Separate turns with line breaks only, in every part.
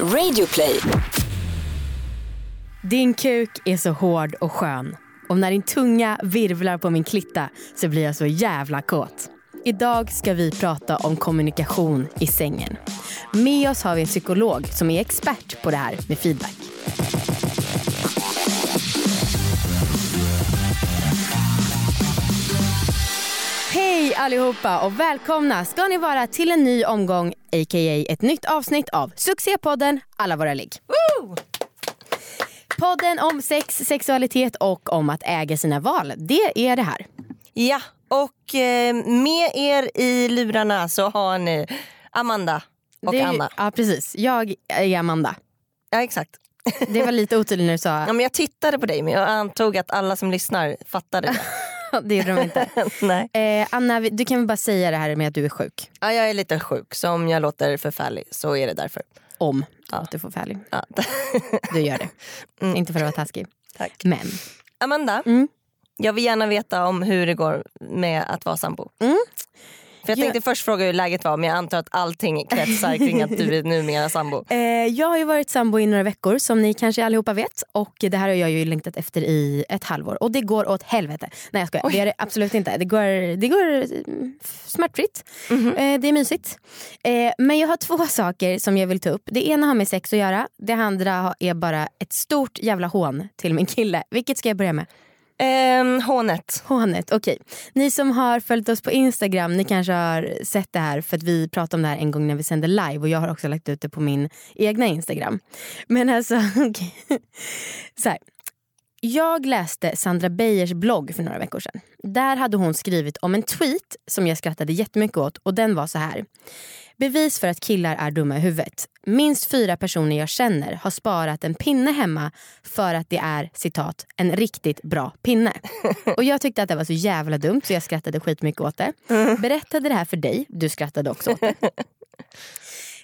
Radioplay.
Din kuk är så hård och skön. Och när din tunga virvlar på min klitta så blir jag så jävla kåt. Idag ska vi prata om kommunikation i sängen. Med oss har vi en psykolog som är expert på det här med feedback. Allihopa och välkomna ska ni vara till en ny omgång, a.k.a. ett nytt avsnitt av succépodden Alla våra ligg. Podden om sex, sexualitet och om att äga sina val. Det är det här.
Ja, och eh, med er i lurarna så har ni Amanda och
det,
Anna.
Ja precis, jag är Amanda.
Ja, exakt.
Det var lite otydligt när du sa
Ja, men jag tittade på dig men jag antog att alla som lyssnar fattade det.
det gjorde de inte.
Nej.
Eh, Anna, du kan väl bara säga det här med att du är sjuk.
Ja, jag är lite sjuk så om jag låter förfärlig så är det därför.
Om
Ja.
att du får färdig.
Ja.
Du gör det. Inte för att vara taskig.
Tack.
Men.
Amanda,
Mm.
jag vill gärna veta om hur det går med att vara sambo.
Mm.
För jag
Ja.
tänkte först fråga hur läget var men jag antar att allting kretsar kring att du är numera sambo.
Eh, jag har ju varit sambo i några veckor som ni kanske allihopa vet. Och det här har jag ju längtat efter i ett halvår. Och det går åt helvete. Nej jag skojar, det gör det absolut inte. Det går, det går mm, smärtfritt. Eh, det är mysigt. Eh, men jag har två saker som jag vill ta upp. Det ena har med sex att göra. Det andra är bara ett stort jävla hån till min kille. Vilket ska jag börja med?
Ehm, hånet.
Hånet, okej. Ni som har följt oss på Instagram, ni kanske har sett det här för att vi pratade om det här en gång när vi sände live och jag har också lagt ut det på min egna Instagram. Men alltså, okej. Så här. Jag läste Sandra Beijers blogg för några veckor sedan. Där hade hon skrivit om en tweet som jag skrattade jättemycket åt och den var så här. Bevis för att killar är dumma i huvudet. Minst fyra personer jag känner har sparat en pinne hemma för att det är citat en riktigt bra pinne. Och jag tyckte att det var så jävla dumt så jag skrattade skitmycket åt det. Berättade det här för dig, du skrattade också åt det.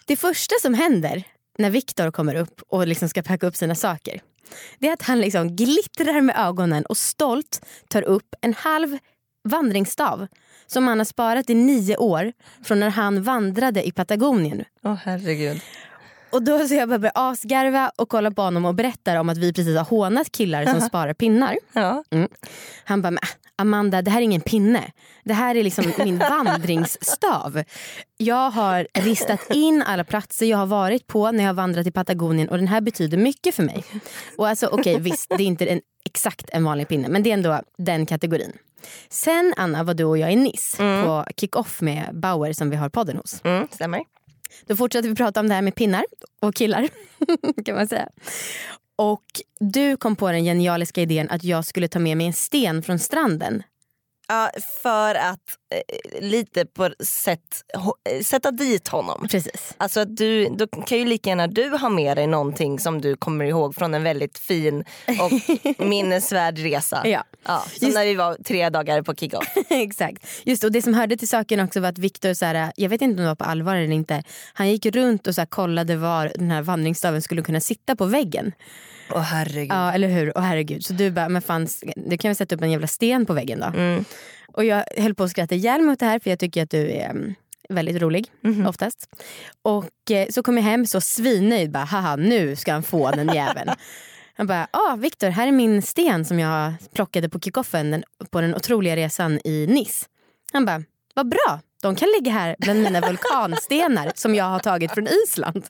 Det första som händer när Viktor kommer upp och liksom ska packa upp sina saker det är att han liksom glittrar med ögonen och stolt tar upp en halv vandringsstav som han har sparat i nio år från när han vandrade i Patagonien.
Åh herregud.
Och då så jag bara börjar asgarva och kolla på honom och berättar om att vi precis har hånat killar som sparar pinnar.
Ja.
Han bara, "Men, Amanda det här är ingen pinne. Det här är liksom min vandringsstav. Jag har ristat in alla platser jag har varit på när jag har vandrat i Patagonien och den här betyder mycket för mig. Och alltså okej visst, det är inte en, exakt en vanlig pinne men det är ändå den kategorin. Sen Anna var du och jag i Nice på kick-off med Bauer som vi har podden hos.
Mm, stämmer.
Då fortsatte vi prata om det här med pinnar och killar. kan man säga. Och du kom på den genialiska idén att jag skulle ta med mig en sten från stranden.
Ja, för att eh, lite på sätt eh, sätta dit honom.
Precis.
Alltså att du, då kan ju lika gärna du ha med dig någonting som du kommer ihåg från en väldigt fin och minnesvärd resa.
Ja.
Ja, som
Just-
när vi var tre dagar på kick-off.
Exakt. Just och det som hörde till saken också var att Viktor, jag vet inte om det var på allvar eller inte, han gick runt och så kollade var den här vandringsstaven skulle kunna sitta på väggen.
Åh herregud.
Ja eller hur, och herregud. Så du bara, men fan, du kan väl sätta upp en jävla sten på väggen då?
Mm.
Och jag höll på att skratta ihjäl mig åt det här för jag tycker att du är mm, väldigt rolig oftast. Och eh, så kom jag hem så svinnöjd bara, haha nu ska han få den jäveln. Han bara, ah Viktor här är min sten som jag plockade på kickoffen den, på den otroliga resan i Nice. Han bara, vad bra, de kan ligga här bland mina vulkanstenar som jag har tagit från Island.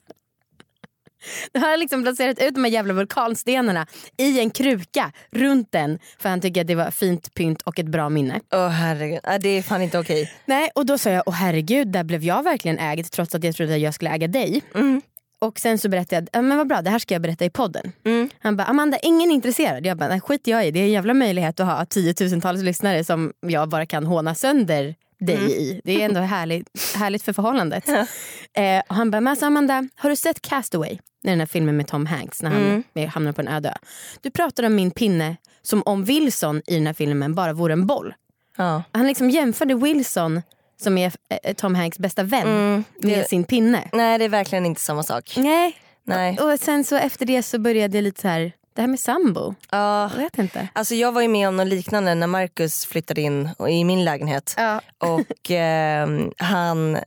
Då har han liksom placerat ut de här jävla vulkanstenarna i en kruka runt den för han tycker att det var fint pynt och ett bra minne.
Åh herregud, ja, det är fan inte okej.
Nej, och då sa jag, åh herregud, där blev jag verkligen ägd trots att jag trodde att jag skulle äga dig.
Mm.
Och sen så berättade jag, "Ja, men vad bra det här ska jag berätta i podden.
Mm.
Han bara, Amanda ingen är intresserad. Jag bara, nej skit jag i, det är en jävla möjlighet att ha tiotusentals lyssnare som jag bara kan håna sönder dig
Mm.
i. Det är ändå härligt, härligt för förhållandet. eh, och han bara, men alltså Amanda, har du sett Castaway? Den här filmen med Tom Hanks när han
Mm.
hamnar på en öde ö. Du pratar om min pinne som om Wilson i den här filmen bara vore en boll.
Ja.
Han liksom jämförde Wilson, som är eh, Tom Hanks bästa vän,
Mm,
med
det-
sin pinne.
Nej det är verkligen inte samma sak.
Nej.
Nej.
Och sen så efter det så började jag lite så här, det här med sambo.
Ja.
Jag vet inte.
Alltså jag var ju med om något liknande när Marcus flyttade in i min lägenhet.
Ja.
Och ehm, han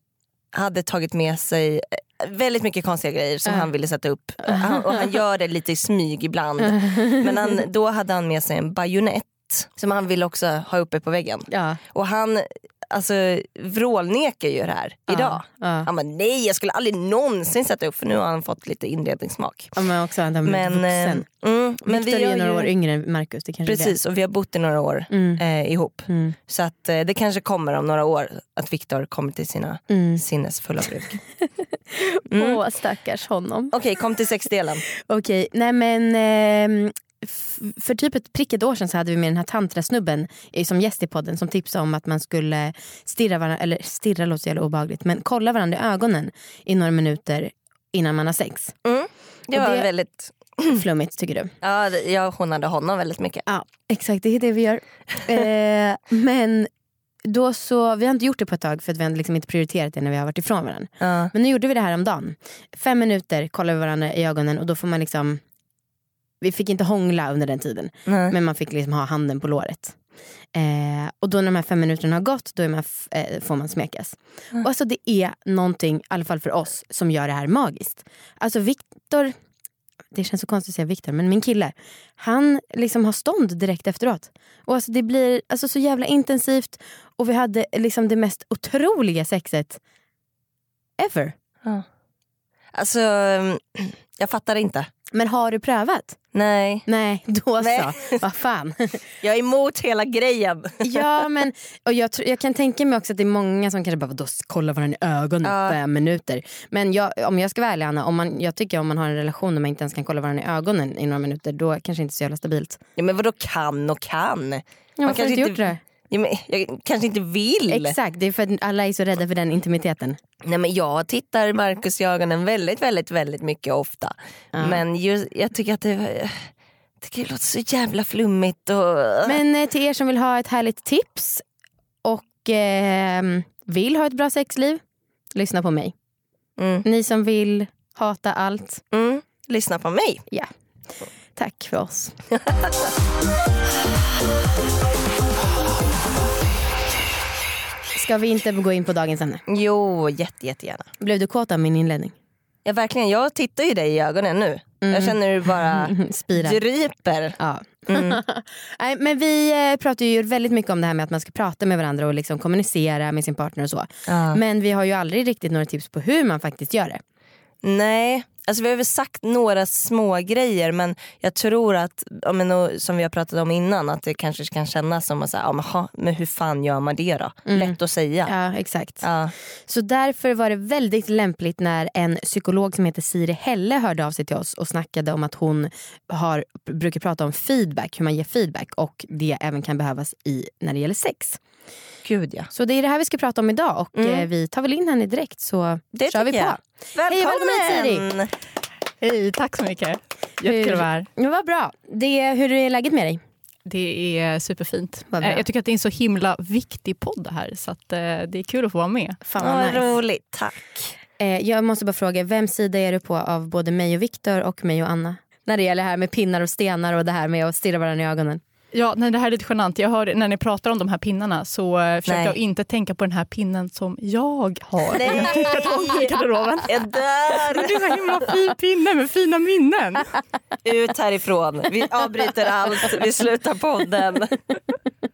hade tagit med sig väldigt mycket konstiga grejer som han ville sätta upp. Han, och han gör det lite i smyg ibland. Men han, då hade han med sig en bajonett som han ville också ha uppe på väggen.
Ja.
Och han alltså, vrålnekar ju det här idag.
Ja.
Han bara nej jag skulle aldrig någonsin sätta upp för nu har han fått lite inredningssmak.
Ja, men också han
Men, eh,
vuxen.
mm, men
Victor
vi
är ju några år yngre än Marcus. Det kanske är
Precis och vi har bott i några år
Mm.
eh, ihop.
Mm.
Så att, eh, det kanske kommer om några år att Viktor kommer till sina
Mm.
sinnesfulla bruk.
Åh stackars honom.
Okej kom till sexdelen.
Okej, nej men f- för typ ett prick ett år sedan så hade vi med den här tantrasnubben som gäst i podden som tipsade om att man skulle stirra varandra, eller stirra låter så jävla obehagligt, men kolla varandra i ögonen i några minuter innan man har sex.
Mm. Det var
det-
väldigt,
Flummigt tycker du?
ja, jag hånade honom väldigt mycket.
Ja, exakt det är det vi gör. eh, men då så, vi har inte gjort det på ett tag för att vi har liksom inte prioriterat det när vi har varit ifrån varandra.
Ja.
Men nu gjorde vi det här om dagen. Fem minuter kollar vi varandra i ögonen och då får man liksom vi fick inte hångla under den tiden
Nej.
men man fick liksom ha handen på låret. Eh, och då när de här fem minuterna har gått då man eh, får man smekas. Och alltså det är någonting, i alla fall för oss, som gör det här magiskt. Alltså Viktor, det känns så konstigt att säga Viktor, men min kille, han liksom har stånd direkt efteråt. Och alltså det blir alltså så jävla intensivt och vi hade liksom det mest otroliga sexet ever.
Alltså mm, jag fattar inte.
Men har du prövat?
Nej,
Nej, då
Nej.
så. Vad fan.
jag är emot hela grejen.
ja, men och jag, jag kan tänka mig också att det är många som kanske bara vadå, kolla varandra i ögonen i
Ja.
fem minuter. Men jag, om jag ska vara ärlig Anna, om man, jag tycker om man har en relation där man inte ens kan kolla varandra i ögonen i några minuter då kanske inte så jävla stabilt.
Ja, men vadå kan och kan?
Ja, du
kanske
inte- gjort det?
Ja, men jag kanske inte vill.
Exakt, det är för att alla är så rädda för den intimiteten.
Nej, men jag tittar Marcus i ögonen väldigt, väldigt, väldigt mycket och ofta. Men just, jag tycker att det, tycker det låter så jävla flummigt. Och...
Men eh, till er som vill ha ett härligt tips och eh, vill ha ett bra sexliv, lyssna på mig.
Mm.
Ni som vill hata allt,
Mm. Lyssna på mig.
ja. Tack för oss. Ska vi inte gå in på dagens ämne?
Jo, jätte, jättegärna.
Blev du kåt av min inledning?
Ja, verkligen, jag tittar ju dig i ögonen nu. Jag känner hur du bara dryper.
Ja. Nej, men vi eh, pratar ju väldigt mycket om det här med att man ska prata med varandra och liksom kommunicera med sin partner och så.
Ja.
Men vi har ju aldrig riktigt några tips på hur man faktiskt gör det.
Nej, alltså vi har väl sagt några små grejer men jag tror att, ja, men, som vi har pratat om innan, att det kanske kan kännas som att säga, ja, men, ha, men hur fan gör man det då? Lätt att säga.
Ja, exakt.
Ja.
Så därför var det väldigt lämpligt när en psykolog som heter Siri Helle hörde av sig till oss och snackade om att hon har, brukar prata om feedback, hur man ger feedback och det även kan behövas i när det gäller sex.
Gud ja.
Så det är det här vi ska prata om idag och eh, vi tar väl in henne direkt så
Det
kör vi på.
jag. Välkommen!
välkommen,
Hej, tack så mycket. Jättekul att vara här.
Ja, vad bra. Det, hur är läget med dig?
Det är superfint. Eh, Jag tycker att det är en så himla viktig podd det här så att eh, det är kul att få vara med.
Fan
Vad
vad nice.
roligt, tack.
Eh, jag måste bara fråga, vem sida är du på av både mig och Viktor och mig och Anna? När det gäller det här med pinnar och stenar och det här med att stirra varandra i ögonen.
Ja, nej, det här är lite genant. Jag hör, när ni pratar om de här pinnarna så eh, försöker
Nej.
jag inte tänka på den här pinnen som jag har
Nej.
i garderoben.
Jag dör!
Men det är så himla fin pinne med fina minnen.
Ut härifrån. Vi avbryter allt, vi slutar podden.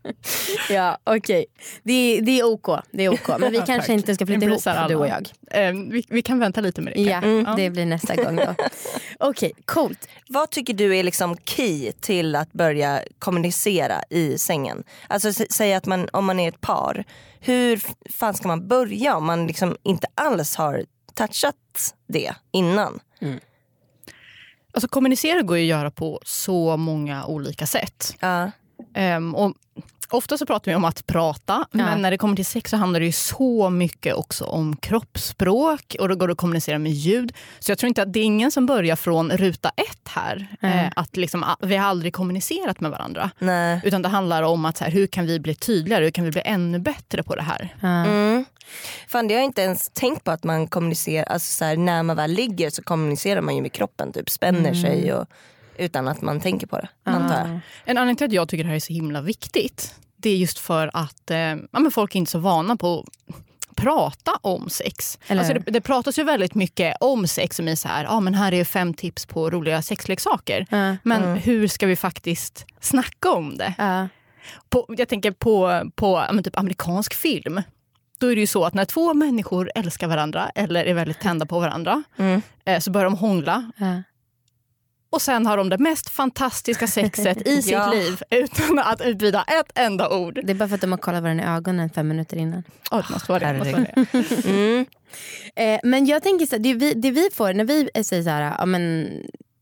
Ja, okej. Det, det är OK. Det är OK. Men vi kanske
Tack.
inte ska flytta ihop,
alla.
du och jag.
Eh, vi, vi kan vänta lite med det.
Ja,
kanske.
det blir nästa gång då. Okej, coolt.
Vad tycker du är liksom key till att börja kommunicera i sängen? Alltså sä- säg att man, om man är ett par, hur fan ska man börja om man liksom inte alls har touchat det innan?
Alltså, kommunicera går ju att göra på så många olika sätt.
Ja.
Ehm, och ofta så pratar vi om att prata, men när det kommer till sex så handlar det ju så mycket också om kroppsspråk och då går det att kommunicera med ljud. Så jag tror inte att det är ingen som börjar från ruta ett här. Eh, att liksom, ah, vi har aldrig kommunicerat med varandra.
Nej.
Utan det handlar om att så här, hur kan vi bli tydligare, hur kan vi bli ännu bättre på det här?
Mm. Fan det har jag inte ens tänkt på att man kommunicerar, alltså så här, när man väl ligger så kommunicerar man ju med kroppen, typ spänner sig och, utan att man tänker på det. Antar jag.
En anledning till att jag tycker det här är så himla viktigt, det är just för att eh, ja, folk är inte så vana på prata om sex. Alltså det, det pratas ju väldigt mycket om sex som är så här, ja men här är fem tips på roliga sexleksaker.
Ja.
Men hur ska vi faktiskt snacka om det?
Ja.
På, jag tänker på, på typ amerikansk film. Då är det ju så att när två människor älskar varandra eller är väldigt tända på varandra
Mm.
eh, så börjar de hångla
Ja.
Och sen har de det mest fantastiska sexet i sitt
Ja.
liv utan att utbyta ett enda ord.
Det är bara för att de har kollat varandra i ögonen fem minuter innan.
Oh, det måste vara det. måste vara det.
Mm.
Eh, men jag tänker så här, det, vi, det vi får när vi säger så här, ja, men,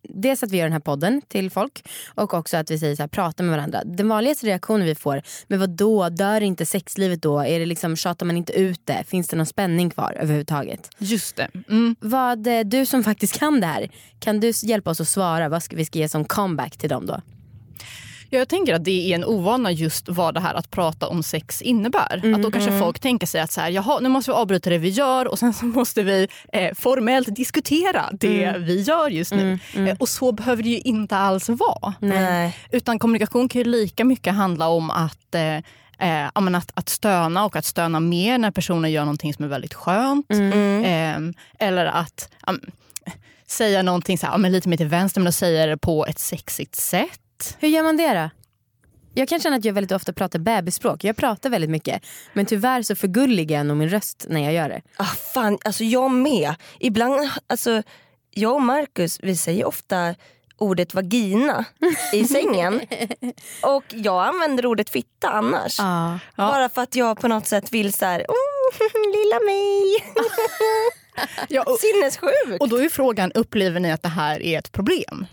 dels att vi gör den här podden till folk och också att vi säger så här, prata med varandra. Den vanligaste reaktionen vi får, men vad då dör inte sexlivet då? Är det liksom, tjatar man inte ut det? Finns det någon spänning kvar överhuvudtaget?
Just det. Mm.
Vad, eh, du som faktiskt kan det här, kan du hjälpa oss att svara? Vad ska vi ska ge som comeback till dem då?
Ja, Jag tänker att det är en ovana just vad det här att prata om sex innebär. Att då
Mm.
kanske folk tänker sig att så här, Jaha, nu måste vi avbryta det vi gör och sen så måste vi eh, formellt diskutera det
Mm.
vi gör just nu. Eh, och så behöver det ju inte alls vara.
Nej.
Utan kommunikation kan ju lika mycket handla om att eh, Eh, att, att stöna och att stöna mer när personen gör någonting som är väldigt skönt.
Mm.
Eh, eller att säga någonting så här, men lite mer till vänster men att säga det på ett sexigt sätt.
Hur gör man det då? Jag kan känna att jag väldigt ofta pratar bebisspråk. Jag pratar väldigt mycket. Men tyvärr så förgulligar jag nog min röst när jag gör det.
Ah, fan, alltså jag med. Ibland, alltså, jag och Marcus vi säger ofta ordet vagina i sängen. Och jag använder ordet fitta annars.
Ja.
Bara för att jag på något sätt vill så här, oh, lilla mig.
Ja, och,
Sinnessjukt.
och då är frågan, upplever ni att det här är ett problem?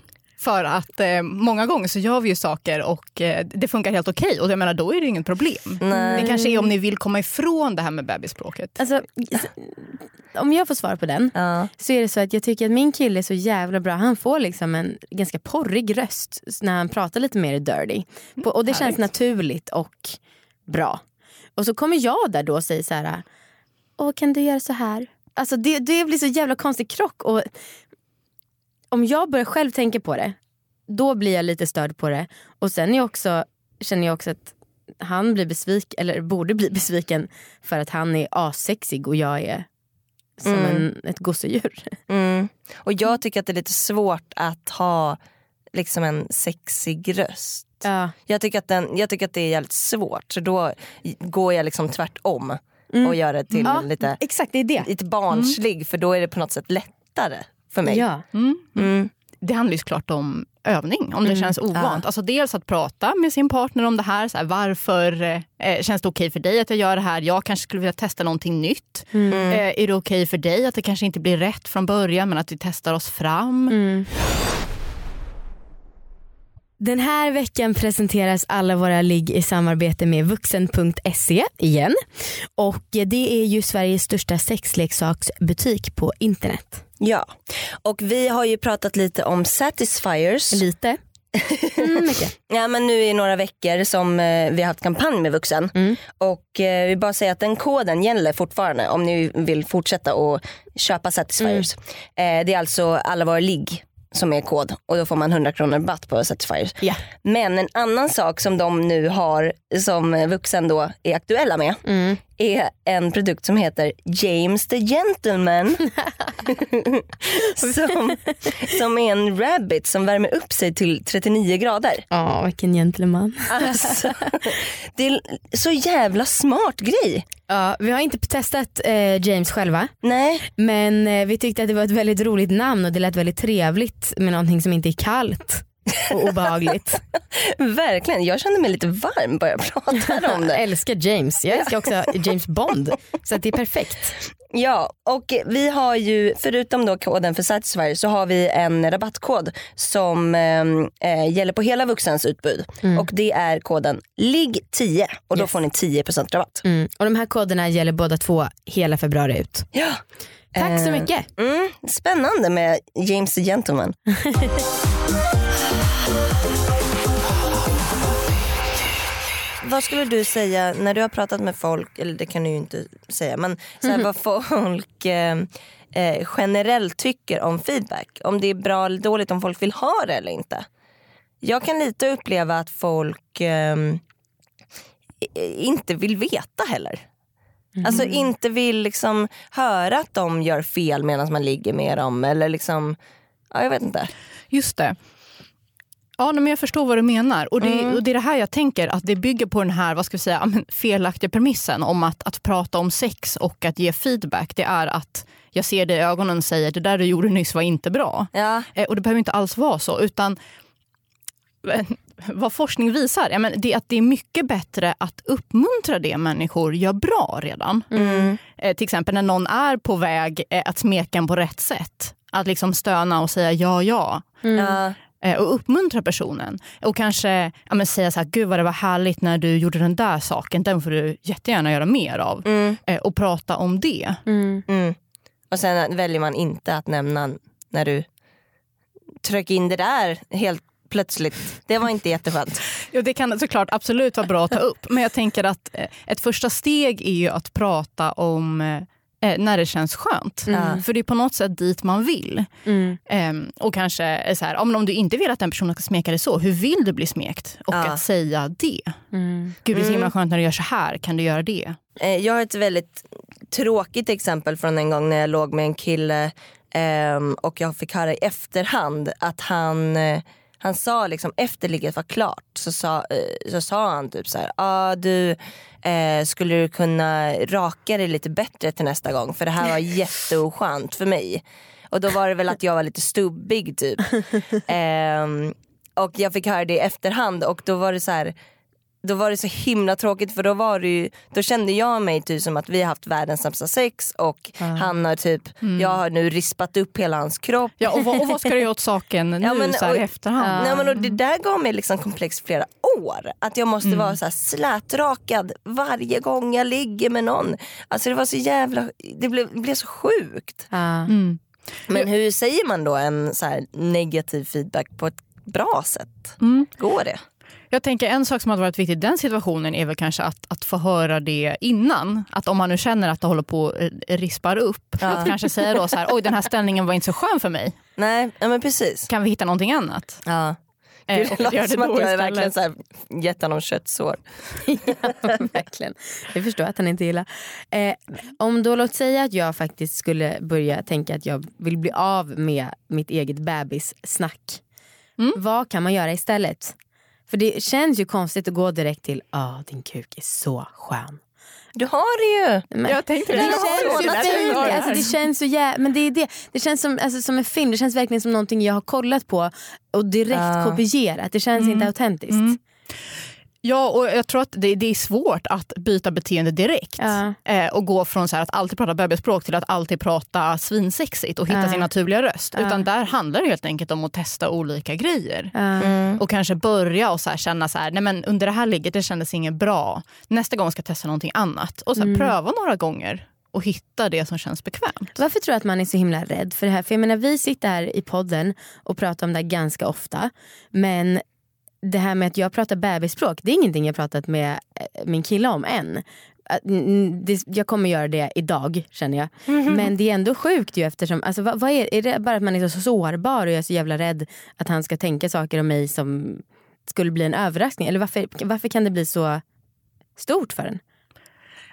För att eh, många gånger så gör vi ju saker och eh, det funkar helt okej. Och jag menar, då är det inget problem.
Nej.
Det kanske är om ni vill komma ifrån det här med bebisspråket.
Alltså, om jag får svara på den
Ja.
så är det så att jag tycker att min kille är så jävla bra. Han får liksom en ganska porrig röst när han pratar lite mer dirty. På, och det känns
härligt.
naturligt och bra. Och så kommer jag där då och säger så här. Åh, kan du göra så här? Alltså det, det blir så jävla konstig krock. Och om jag börjar själv tänka på det, då blir jag lite störd på det. Och sen är också, känner jag också att han blir besviken, eller borde bli besviken för att han är assexig och jag är som en, ett gosedjur.
Mm. Och jag tycker att det är lite svårt att ha liksom en sexig röst.
Ja.
Jag tycker, att den, jag tycker att det är jävligt svårt så då går jag liksom tvärtom och gör det till
Ja,
lite,
Exakt, det är det.
lite barnslig för då är det på något sätt lättare för mig.
Ja.
Mm.
Det handlar ju såklart om övning, om det känns ovant. Alltså dels att prata med sin partner om det här. Så här varför eh, känns det okej för dig att jag gör det här? Jag kanske skulle vilja testa någonting nytt.
Mm.
Eh, är det okej för dig att det kanske inte blir rätt från början men att vi testar oss fram?
Mm. Den här veckan presenteras alla våra ligg i samarbete med vuxen.se igen. Och det är ju Sveriges största sexleksaksbutik på internet.
Ja, och vi har ju pratat lite om Satisfiers.
Lite. Mm.
Ja men nu i några veckor som eh, vi har haft kampanj med vuxen.
Mm.
Och eh, vi bara säger att den koden gäller fortfarande om ni vill fortsätta att köpa Satisfiers.
Mm.
Eh, det är alltså alla våra ligg som är kod och då får man 100 kronor rabatt på Satisfiers.
Ja.
Men en annan sak som de nu har som vuxen då är aktuella med
Mm.
Är en produkt som heter James the Gentleman. som, som är en rabbit som värmer upp sig till 39 grader.
Ja, vilken gentleman.
Alltså, det är så jävla smart grej.
Ja, vi har inte testat eh, James själva.
Nej,
Men eh, vi tyckte att det var ett väldigt roligt namn och det lät väldigt trevligt med någonting som inte är kallt och obehagligt.
verkligen. Jag känner mig lite varm bara jag pratar om
Jag
det.
älskar James. Jag älskar också James Bond. Så det är perfekt.
Ja, och vi har ju förutom då koden för Satisfyer så har vi en rabattkod som eh, gäller på hela vuxens utbud. Och det är koden LIGG10 och då
Yes.
får ni 10% rabatt.
Mm. Och de här koderna gäller båda två hela februari ut.
Ja.
Tack så
Eh,
mycket.
Mm, spännande med James the Gentleman. Vad skulle du säga när du har pratat med folk, eller det kan du ju inte säga, men så här, vad folk eh, eh, generellt tycker om feedback? Om det är bra eller dåligt, om folk vill ha det eller inte. Jag kan lite uppleva att folk eh, inte vill veta heller. Alltså inte vill liksom höra att de gör fel medan man ligger med dem. Eller liksom, ja, jag vet inte.
Just det. Ja, men jag förstår vad du menar. Och det,
Mm.
och det är det här jag tänker, att det bygger på den här vad ska vi säga, felaktiga premissen om att, att prata om sex och att ge feedback. Det är att jag ser det i ögonen och säger det där du gjorde nyss var inte bra.
Ja.
Eh, och det behöver inte alls vara så. utan eh, vad forskning visar ja, men det är att det är mycket bättre att uppmuntra det människor gör bra redan.
Mm.
Eh, till exempel när någon är på väg eh, att smeka en på rätt sätt. Att liksom stöna och säga ja, ja.
Ja.
Eh, och uppmuntra personen. Och kanske ja, men säga så här, gud vad det var härligt när du gjorde den där saken. Den får du jättegärna göra mer av.
Mm.
Eh, och prata om det.
Mm.
Mm. Och sen väljer man inte att nämna när du tryckte in det där helt plötsligt. Det var inte jätteskönt.
Ja, det kan såklart absolut vara bra att ta upp. Men jag tänker att eh, ett första steg är ju att prata om eh, eh, när det känns skönt.
Mm.
För det är på något sätt dit man vill.
Mm.
Ehm, och kanske så här, om, om du inte vill att den personen ska smeka dig så, hur vill du bli smekt? Och
Ja.
att säga det.
Mm.
Gud det är så himla
Mm.
skönt när du gör så här, kan du göra det?
Eh, Jag har ett väldigt tråkigt exempel från en gång när jag låg med en kille ehm, och jag fick höra i efterhand att han, eh, han sa liksom efter ligget var klart så sa, eh, så sa han typ så här, ah, du eh, skulle du kunna raka dig lite bättre till nästa gång för det här var jätteoskönt för mig. Och då var det väl att jag var lite stubbig typ. Ehm, och jag fick höra det i efterhand och då var det så här då var det så himla tråkigt för då, var det ju, då kände jag mig typ som att vi har haft världens sämsta sex och han har typ, jag har nu rispat upp hela hans kropp.
Ja, och, vad, och vad ska du göra åt saken nu
Ja, men-
så här, i
och-
efterhand?
Nej, men och det där gav mig liksom komplex flera år. Att jag måste vara så här slätrakad varje gång jag ligger med någon. Alltså det var så jävla, det blev, det blev så sjukt.
Mm.
Men hur säger man då en så här negativ feedback på ett bra sätt?
Mm.
Går det?
Jag tänker en sak som hade varit viktig i den situationen är väl kanske att, att få höra det innan. Att om man nu känner att det håller på att eh, rispar upp, att kanske säga då så här, oj den här ställningen var inte så skön för mig.
Nej, ja, men precis.
Kan vi hitta någonting annat?
Ja.
Eh,
Gud,
och
det låter som att jag
istället.
verkligen så här, gett honom köttsår.
Verkligen. Jag förstår att han inte gillar. Eh, om då låt säga att jag faktiskt skulle börja tänka att jag vill bli av med mitt eget bebissnack.
Mm.
Vad kan man göra istället? För det känns ju konstigt att gå direkt till ah din kuk är så skön.
Du har det ju.
Men,
Jag tänkte
det,
det.
känns
det
Alltså, det känns så jä- men det, är det. det känns som, alltså, som en film, det känns verkligen som någonting jag har kollat på och direkt
Ja.
kopierat. Det känns inte autentiskt.
Mm. Ja, och jag tror att det, det är svårt att byta beteende direkt.
Ja.
Eh, och gå från så här att alltid prata bebisspråk till att alltid prata svinsexigt och hitta
Ja.
sin naturliga röst.
Ja.
Utan där handlar det helt enkelt om att testa olika grejer.
Mm.
Och kanske börja och så här känna så här, nej men under det här ligget det kändes inget bra. Nästa gång ska jag testa någonting annat. Och så här,
Mm.
pröva några gånger och hitta det som känns bekvämt.
Varför tror du att man är så himla rädd för det här? För jag menar, vi sitter här i podden och pratar om det här ganska ofta. Men det här med att jag pratar bebisspråk, det är ingenting jag pratat med eh, min kille om än. Jag kommer göra det idag känner jag. Men det är ändå sjukt ju eftersom, alltså, vad, vad är, är det bara att man är så sårbar och jag är så jävla rädd att han ska tänka saker om mig som skulle bli en överraskning? Eller varför, varför kan det bli så stort för en?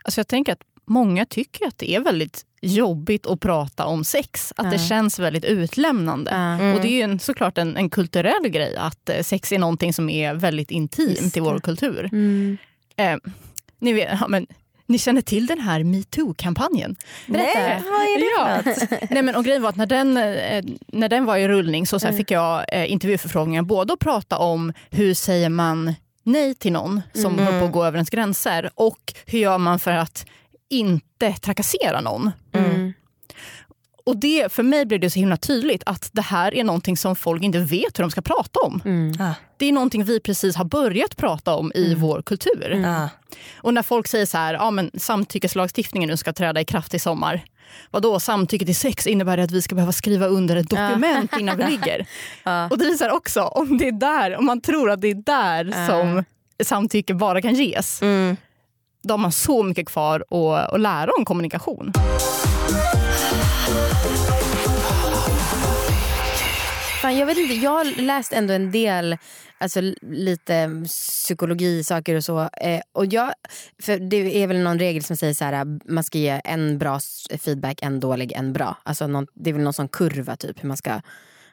Alltså jag tänker att många tycker att det är väldigt jobbigt att prata om sex. Att det
Ja.
känns väldigt utlämnande.
Ja.
Och det är ju en, såklart en, en kulturell grej att eh, sex är någonting som är väldigt intimt i vår
det.
kultur.
Mm.
Eh, ni, vet, ja, men, ni känner till den här metoo-kampanjen?
Nej, vad är det
Ja.
något?
Nej, men, och grejen var att när den, eh, när den var i rullning så, så här, fick jag eh, intervjuförfrågningar både att prata om hur säger man nej till någon som
Mm.
håller på att gå över ens gränser och hur gör man för att inte trakassera någon.
Mm.
Och det, för mig blev det så himla tydligt att det här är någonting som folk inte vet hur de ska prata om.
Mm.
Ah,
Det är någonting vi precis har börjat prata om i vår kultur.
ah.
Och när folk säger så här, ja men samtyckeslagstiftningen nu ska träda i kraft i sommar. Vadå, samtycke till sex innebär det att vi ska behöva skriva under ett dokument innan vi ligger?
Ja.
Och det visar också, om det är där, om man tror att det är där
Ja.
som samtycke bara kan ges, då har man så mycket kvar att, att lära om kommunikation.
fan, jag vet inte, jag har läst ändå en del alltså, lite psykologisaker och så. Eh, och jag, för det är väl någon regel som säger så här, äh, man ska ge en bra feedback, en dålig, en bra. Alltså någon, det är väl någon sån kurva typ hur man ska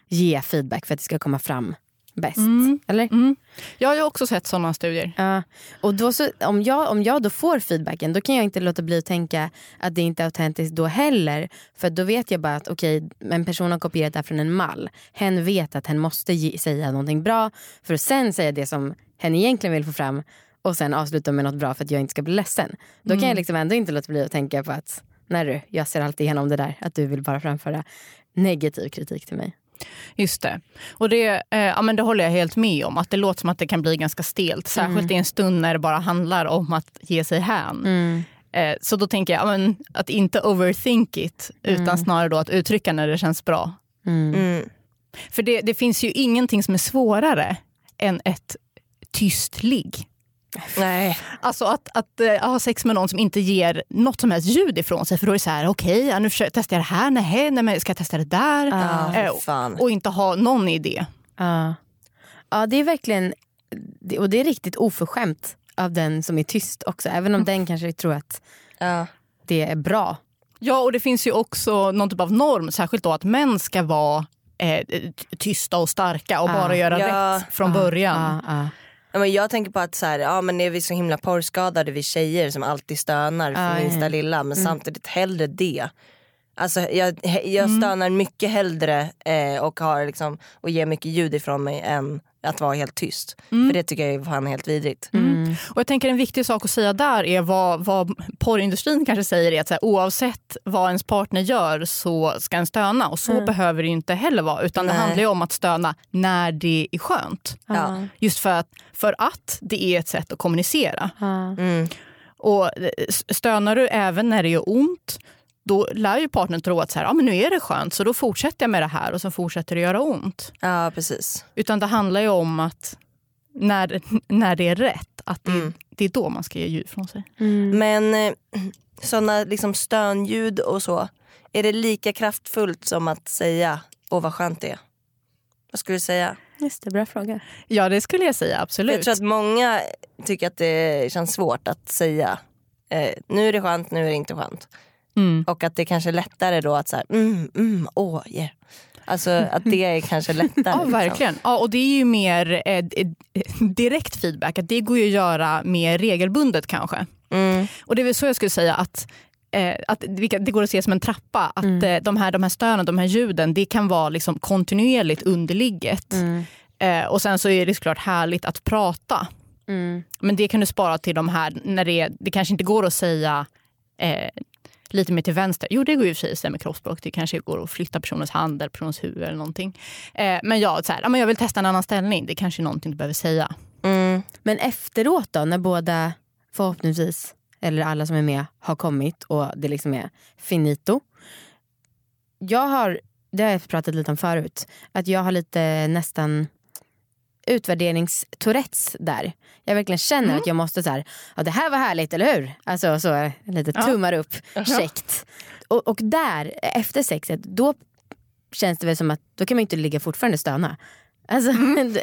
ge feedback för att det ska komma fram bäst.
Mm.
Eller?
Mm. Jag har också sett sådana studier.
Ja. Och då så, om, jag, om jag då får feedbacken då kan jag inte låta bli att tänka att det inte är autentiskt då heller. För då vet jag bara att okej, okay, en person har kopierat det här från en mall. Hen vet att hen måste ge, säga någonting bra för att sen säga det som hen egentligen vill få fram och sen avsluta med något bra för att jag inte ska bli ledsen. Då kan jag liksom ändå inte låta bli att tänka på att nej du, jag ser alltid igenom det där. Att du vill bara framföra negativ kritik till mig.
Just det. Och det, eh, ja, men det håller jag helt med om. Att Det låter som att det kan bli ganska stelt. Särskilt mm. i en stund när det bara handlar om att ge sig hän. Mm. Eh, så då tänker jag ja, men, att inte overthink it utan mm. snarare då att uttrycka när det känns bra. Mm. Mm. För det, det finns ju ingenting som är svårare än ett tyst ligg.
Nej.
Alltså att, att uh, ha sex med någon som inte ger något som helst ljud ifrån sig. För då är det så här, okej, okay, nu testar jag det här, nej, nej men ska jag testa det där?
Uh,
uh, och inte ha någon idé.
Ja, ja det är verkligen, och det är riktigt oförskämt av den som är tyst också. Även om den kanske tror att det är bra.
Ja, och det finns ju också någon typ av norm, särskilt då att män ska vara eh, tysta och starka och bara göra ja. rätt från början.
Men jag tänker på att så här, ja, men är vi så himla porrskadade vi tjejer som alltid stönar för minsta lilla men mm. samtidigt hellre det. Alltså, jag, jag mm. stönar mycket hellre eh, och, har liksom, och ger mycket ljud ifrån mig än att vara helt tyst. Mm. För det tycker jag är fan helt vidrigt.
Mm. mm. Och jag tänker en viktig sak att säga där är vad, vad porrindustrin kanske säger är att så här, oavsett vad ens partner gör så ska en stöna. Och så mm. behöver det inte heller vara. Utan Nej. det handlar om att stöna när det är skönt.
Ja.
Just för att, för att det är ett sätt att kommunicera.
Mm.
Och stönar du även när det gör ont då lär ju partnern tro att så här, ja, men nu är det skönt så då fortsätter jag med det här och så fortsätter det göra ont.
Ja precis.
Utan det handlar ju om att när, när det är rätt, att det, mm. det är då man ska ge ljud från sig.
Mm. Men eh, sådana liksom stönljud och så, är det lika kraftfullt som att säga åh vad skönt det är? Vad skulle du säga?
Just det, bra fråga.
Ja det skulle jag säga absolut.
Jag tror att många tycker att det känns svårt att säga eh, nu är det skönt, nu är det inte skönt. Mm. Och att det kanske är lättare då att så mm, mm, åh, yeah. Alltså att det är kanske lättare.
ja
liksom.
verkligen. Ja, och det är ju mer eh, direkt feedback. Att det går ju att göra mer regelbundet kanske.
Mm.
Och det är väl så jag skulle säga att Eh, att det går att se som en trappa. Att mm. eh, de, här, de här stönen, de här ljuden, det kan vara liksom kontinuerligt underligget. Mm. Eh, och sen så är det såklart härligt att prata.
Mm.
Men det kan du spara till de här, när det, det kanske inte går att säga eh, lite mer till vänster. Jo, det går ju för sig att säga med kroppsspråk. Det kanske går att flytta personens hand eller personens huvud eller någonting. Eh, men ja, så här, jag vill testa en annan ställning. Det kanske är någonting du behöver säga.
Mm.
Men efteråt då, när båda förhoppningsvis, eller alla som är med, har kommit och det liksom är finito. Jag har, det har jag pratat lite om förut, att jag har lite nästan utvärderingstourettes där. Jag verkligen känner mm. att jag måste så här, ja, det här var härligt eller hur? Alltså så lite tummar upp, käckt. Och, och där, efter sexet, då känns det väl som att då kan man inte ligga fortfarande stöna. Alltså, mm.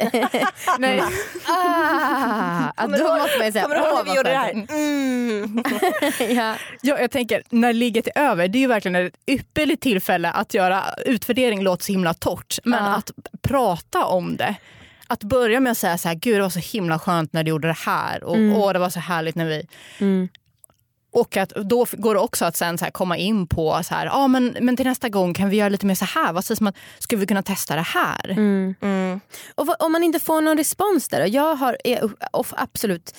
Nej.
ah, då måste man säga,
Kommer du ihåg när vi gjorde det här? Mm.
ja. ja, jag tänker när ligget är över, det är ju verkligen ett ypperligt tillfälle att göra utvärdering låter så himla torrt. Men ah. att prata om det att börja med att säga så här, gud det var så himla skönt när du gjorde det här och mm. åh det var så härligt när vi...
Mm.
Och att då går det också att sen så komma in på så här, ah, men, men till nästa gång kan vi göra lite mer så här. Vad sägs om att, ska vi kunna testa det här?
Mm.
Mm.
Och vad, om man inte får någon respons där Jag har är, absolut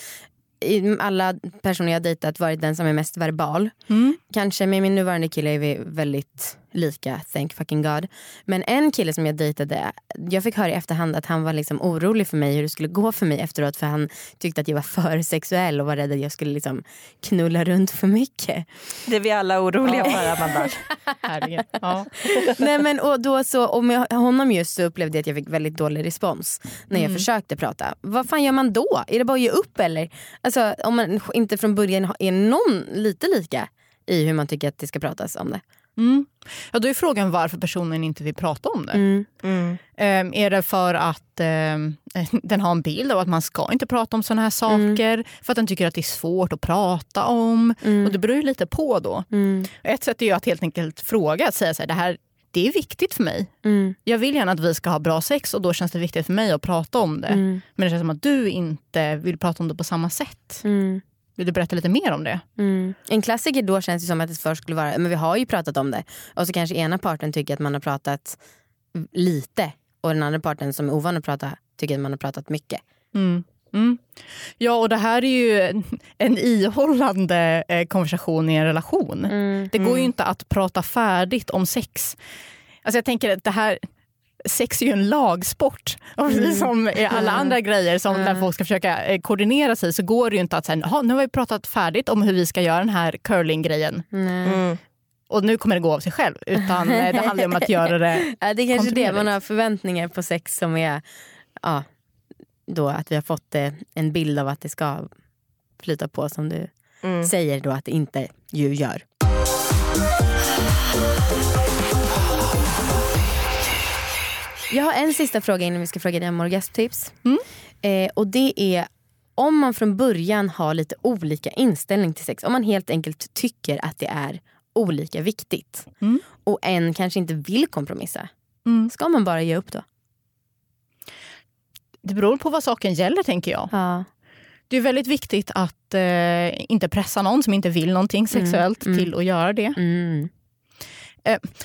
i alla personer jag dejtat varit den som är mest verbal.
Mm.
Kanske med min nuvarande kille är vi väldigt lika, thank fucking god. Men en kille som jag dejtade, jag fick höra i efterhand att han var liksom orolig för mig hur det skulle gå för mig efteråt för han tyckte att jag var för sexuell och var rädd att jag skulle liksom knulla runt för mycket.
Det är vi alla oroliga för Amanda.
ja.
Nej, men, och då så, och med honom just så upplevde jag att jag fick väldigt dålig respons när jag mm. försökte prata. Vad fan gör man då? Är det bara att ge upp eller? Alltså, om man inte från början är någon lite lika i hur man tycker att det ska pratas om det.
Mm. Ja, då är frågan varför personen inte vill prata om det.
Mm.
Mm.
Um, är det för att um, den har en bild av att man ska inte prata om såna här saker? För att den tycker att det är svårt att prata om?
Mm.
Och Det beror ju lite på då.
Mm.
Ett sätt är ju att helt enkelt fråga, att säga så här, det här det är viktigt för mig.
Mm.
Jag vill gärna att vi ska ha bra sex och då känns det viktigt för mig att prata om det.
Mm.
Men det känns som att du inte vill prata om det på samma sätt.
Mm.
Vill du berätta lite mer om det?
Mm. En klassiker då känns det som att det först skulle vara, men vi har ju pratat om det. Och så kanske ena parten tycker att man har pratat lite och den andra parten som är ovan att prata tycker att man har pratat mycket.
Mm. Mm. Ja, och det här är ju en, en ihållande eh, konversation i en relation. Det går ju inte att prata färdigt om sex. Alltså jag tänker att det här Sex är ju en lagsport. Och precis som i alla andra grejer som där folk ska försöka eh, koordinera sig så går det ju inte att säga "Jaha, nu har vi pratat färdigt om hur vi ska göra den här curlinggrejen
Mm.
och nu kommer det gå av sig själv. Utan eh, det handlar ju om att göra det
Ja, det är kanske det, man har förväntningar på sex som är ja, då att vi har fått eh, en bild av att det ska flyta på som du
Mm.
säger då att det inte ju gör. Jag har en sista fråga innan vi ska fråga dig om orgasmtips.
Mm.
Eh, och det är om man från början har lite olika inställning till sex. Om man helt enkelt tycker att det är olika viktigt.
Mm.
Och en kanske inte vill kompromissa.
Mm.
Ska man bara ge upp då?
Det beror på vad saken gäller tänker jag.
Ja.
Det är väldigt viktigt att eh, inte pressa någon som inte vill någonting sexuellt
mm.
till att göra det.
Mm.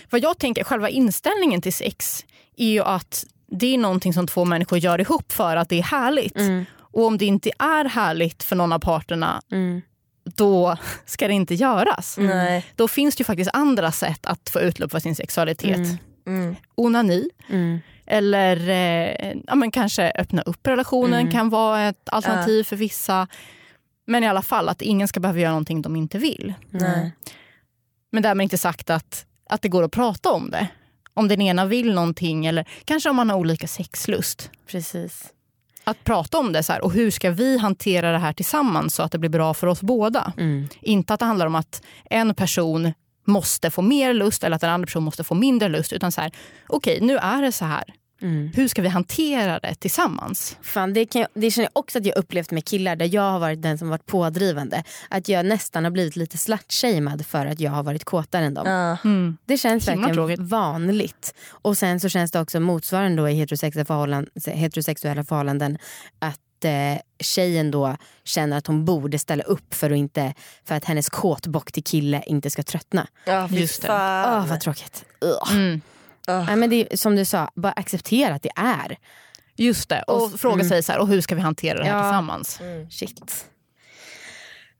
Vad jag tänker, själva inställningen till sex är ju att det är någonting som två människor gör ihop för att det är härligt.
Mm.
Och om det inte är härligt för någon av parterna,
Mm.
då ska det inte göras.
Nej.
Då finns det ju faktiskt andra sätt att få utlopp för sin sexualitet.
Mm.
Mm.
Onani,
Mm.
eller eh, ja, men kanske öppna upp relationen
Mm.
kan vara ett alternativ för vissa. Men i alla fall att ingen ska behöva göra någonting de inte vill. Men därmed inte sagt att, att det går att prata om det. Om den ena vill någonting eller kanske om man har olika sexlust.
Precis.
Att prata om det så här, och hur ska vi hantera det här tillsammans så att det blir bra för oss båda.
Mm.
Inte att det handlar om att en person måste få mer lust eller att en annan person måste få mindre lust. Utan så här, okej nu är det så här.
Mm.
Hur ska vi hantera det tillsammans?
Fan, det, kan jag, det känner jag också att jag upplevt med killar där jag har varit den som varit pådrivande. Att jag nästan har blivit lite slutshamead för att jag har varit kåtare än dem.
Mm.
Det känns
Himla
verkligen
tråkigt.
vanligt. Och sen så känns det också motsvarande då i heterosexuella förhållanden, heterosexuella förhållanden att eh, tjejen då känner att hon borde ställa upp för att, inte, för att hennes kåtbock till kille inte ska tröttna.
Ja,
Just det.
fan.
Åh vad tråkigt.
Mm.
Nej, men det är, som du sa, bara acceptera att det är.
Just det. Och,
Och-
fråga
mm.
sig så här, och hur ska vi hantera det här
Ja.
tillsammans?
Shit.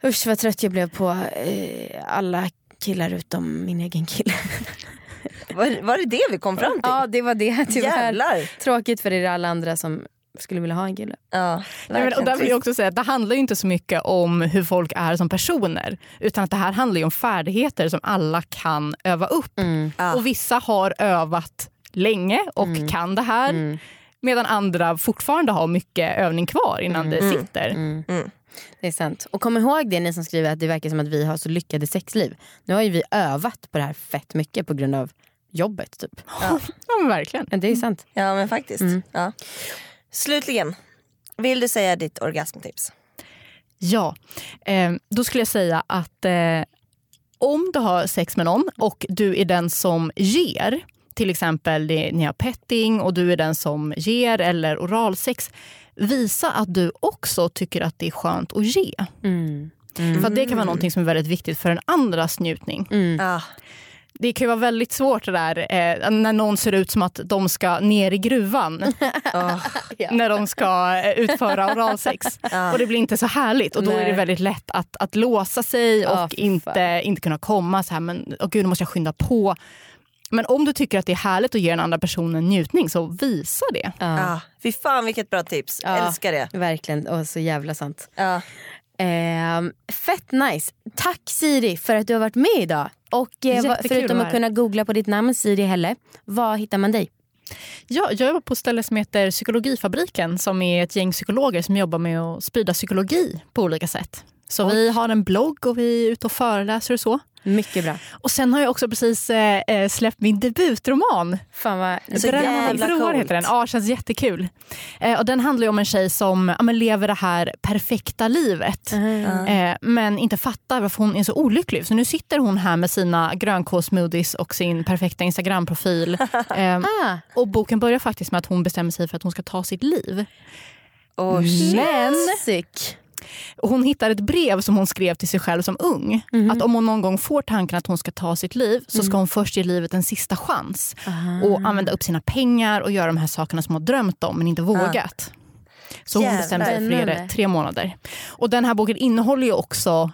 Usch vad trött jag blev på eh, alla killar utom min egen kille.
Var, var det det vi kom fram till?
Ja det var det tyvärr.
Jävlar.
Tråkigt för er alla andra som skulle vilja ha en kille.
Ja,
Nej, men, och där vill jag också säga att det handlar ju inte så mycket om hur folk är som personer. Utan att det här handlar ju om färdigheter som alla kan öva upp.
Ja.
Och vissa har övat länge och kan det här.
Mm.
Medan andra fortfarande har mycket övning kvar innan det sitter.
Mm.
Mm.
Det är sant. Och kom ihåg det ni som skriver att det verkar som att vi har så lyckade sexliv. Nu har ju vi övat på det här fett mycket på grund av jobbet. Typ.
Ja, men verkligen.
Men det är sant.
Ja men faktiskt.
Mm.
Ja. Slutligen, vill du säga ditt orgasmtips?
Ja, eh, då skulle jag säga att eh, om du har sex med någon och du är den som ger, till exempel ni har petting och du är den som ger eller oralsex, visa att du också tycker att det är skönt att ge.
Mm.
För att det kan vara någonting som är väldigt viktigt för den andras njutning.
Mm.
Ja.
Det kan ju vara väldigt svårt det där eh, när någon ser ut som att de ska ner i gruvan
Åh.
när de ska eh, utföra oralsex. Och det blir inte så härligt och då är det
Nej.
väldigt lätt att, att låsa sig och
Ja,
inte, inte kunna komma så här, men åh gud nu måste jag skynda på. Men om du tycker att det är härligt att ge den andra personen njutning så visa det.
Ja.
Ja. Fy fan vilket bra tips,
Ja.
älskar det.
Verkligen, och så jävla sant.
Ja.
Ehm, fett nice. Tack Siri för att du har varit med idag. Och eh, förutom
att
kunna googla på ditt namn Siri Helle, var hittar man dig?
Ja, jag jobbar på ett ställe som heter Psykologifabriken som är ett gäng psykologer som jobbar med att sprida psykologi på olika sätt. Så vi har en blogg och vi är ute och föreläser och så.
Mycket bra.
Och sen har jag också precis eh, eh släppt min debutroman.
Fan vad...
Så jävla coolt.
heter den. Ja, känns jättekul. Eh, och den handlar ju om en tjej som ja, men lever det här perfekta livet.
Mm.
Eh, men inte fattar varför hon är så olycklig. Så nu sitter hon här med sina grönkålssmoothies och sin perfekta Instagramprofil. Eh,
Ah,
och boken börjar faktiskt med att hon bestämmer sig för att hon ska ta sitt liv.
Oh, shit.
Men
sick.
Hon hittar ett brev som hon skrev till sig själv som ung.
Mhm.
Att om hon någon gång får tanken att hon ska ta sitt liv så
Mm.
ska hon först ge livet en sista chans.
Aha.
Och använda upp sina pengar och göra de här sakerna som hon har drömt om men inte vågat. Så hon
Jävlar.
bestämde sig för det tre månader. Och den här boken innehåller ju också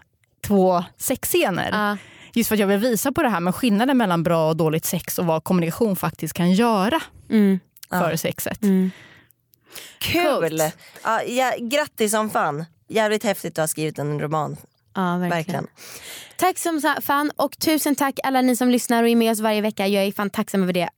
två sexscener.
Ja.
Just för att jag vill visa på det här med skillnaden mellan bra och dåligt sex och vad kommunikation faktiskt kan göra
Mm.
för sexet.
Mm.
Kul! Ja, ja, grattis som fan. Jävligt häftigt att ha skrivit en roman.
Ja, verkligen.
Verkligen.
Tack som fan och tusen tack alla ni som lyssnar och är med oss varje vecka. Jag är fan tacksam över det.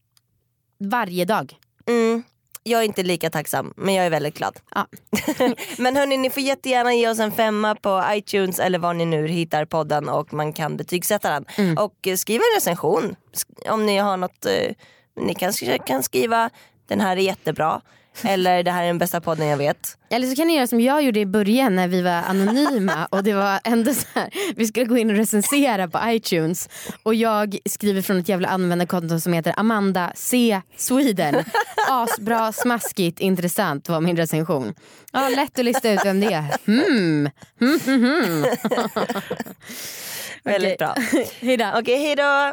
Varje dag.
Mm. Jag är inte lika tacksam men jag är väldigt glad.
Ja.
men hörni ni får jättegärna ge oss en femma på iTunes eller var ni nu hittar podden och man kan betygsätta den.
Mm.
Och eh, skriv en recension om ni har något. Eh, ni kanske kan skriva den här är jättebra eller det här är den bästa podden jag vet.
Eller så kan ni göra som jag gjorde i början när vi var anonyma och det var ändå så här, vi skulle gå in och recensera på iTunes och jag skriver från ett jävla användarkonto som heter Amanda C Sweden. Asbra, smaskigt, intressant var min recension. Ja, lätt att lista ut vem det är. Hmm. Hmm, hmm, hmm.
Väldigt bra.
Hejdå.
Okej hejdå.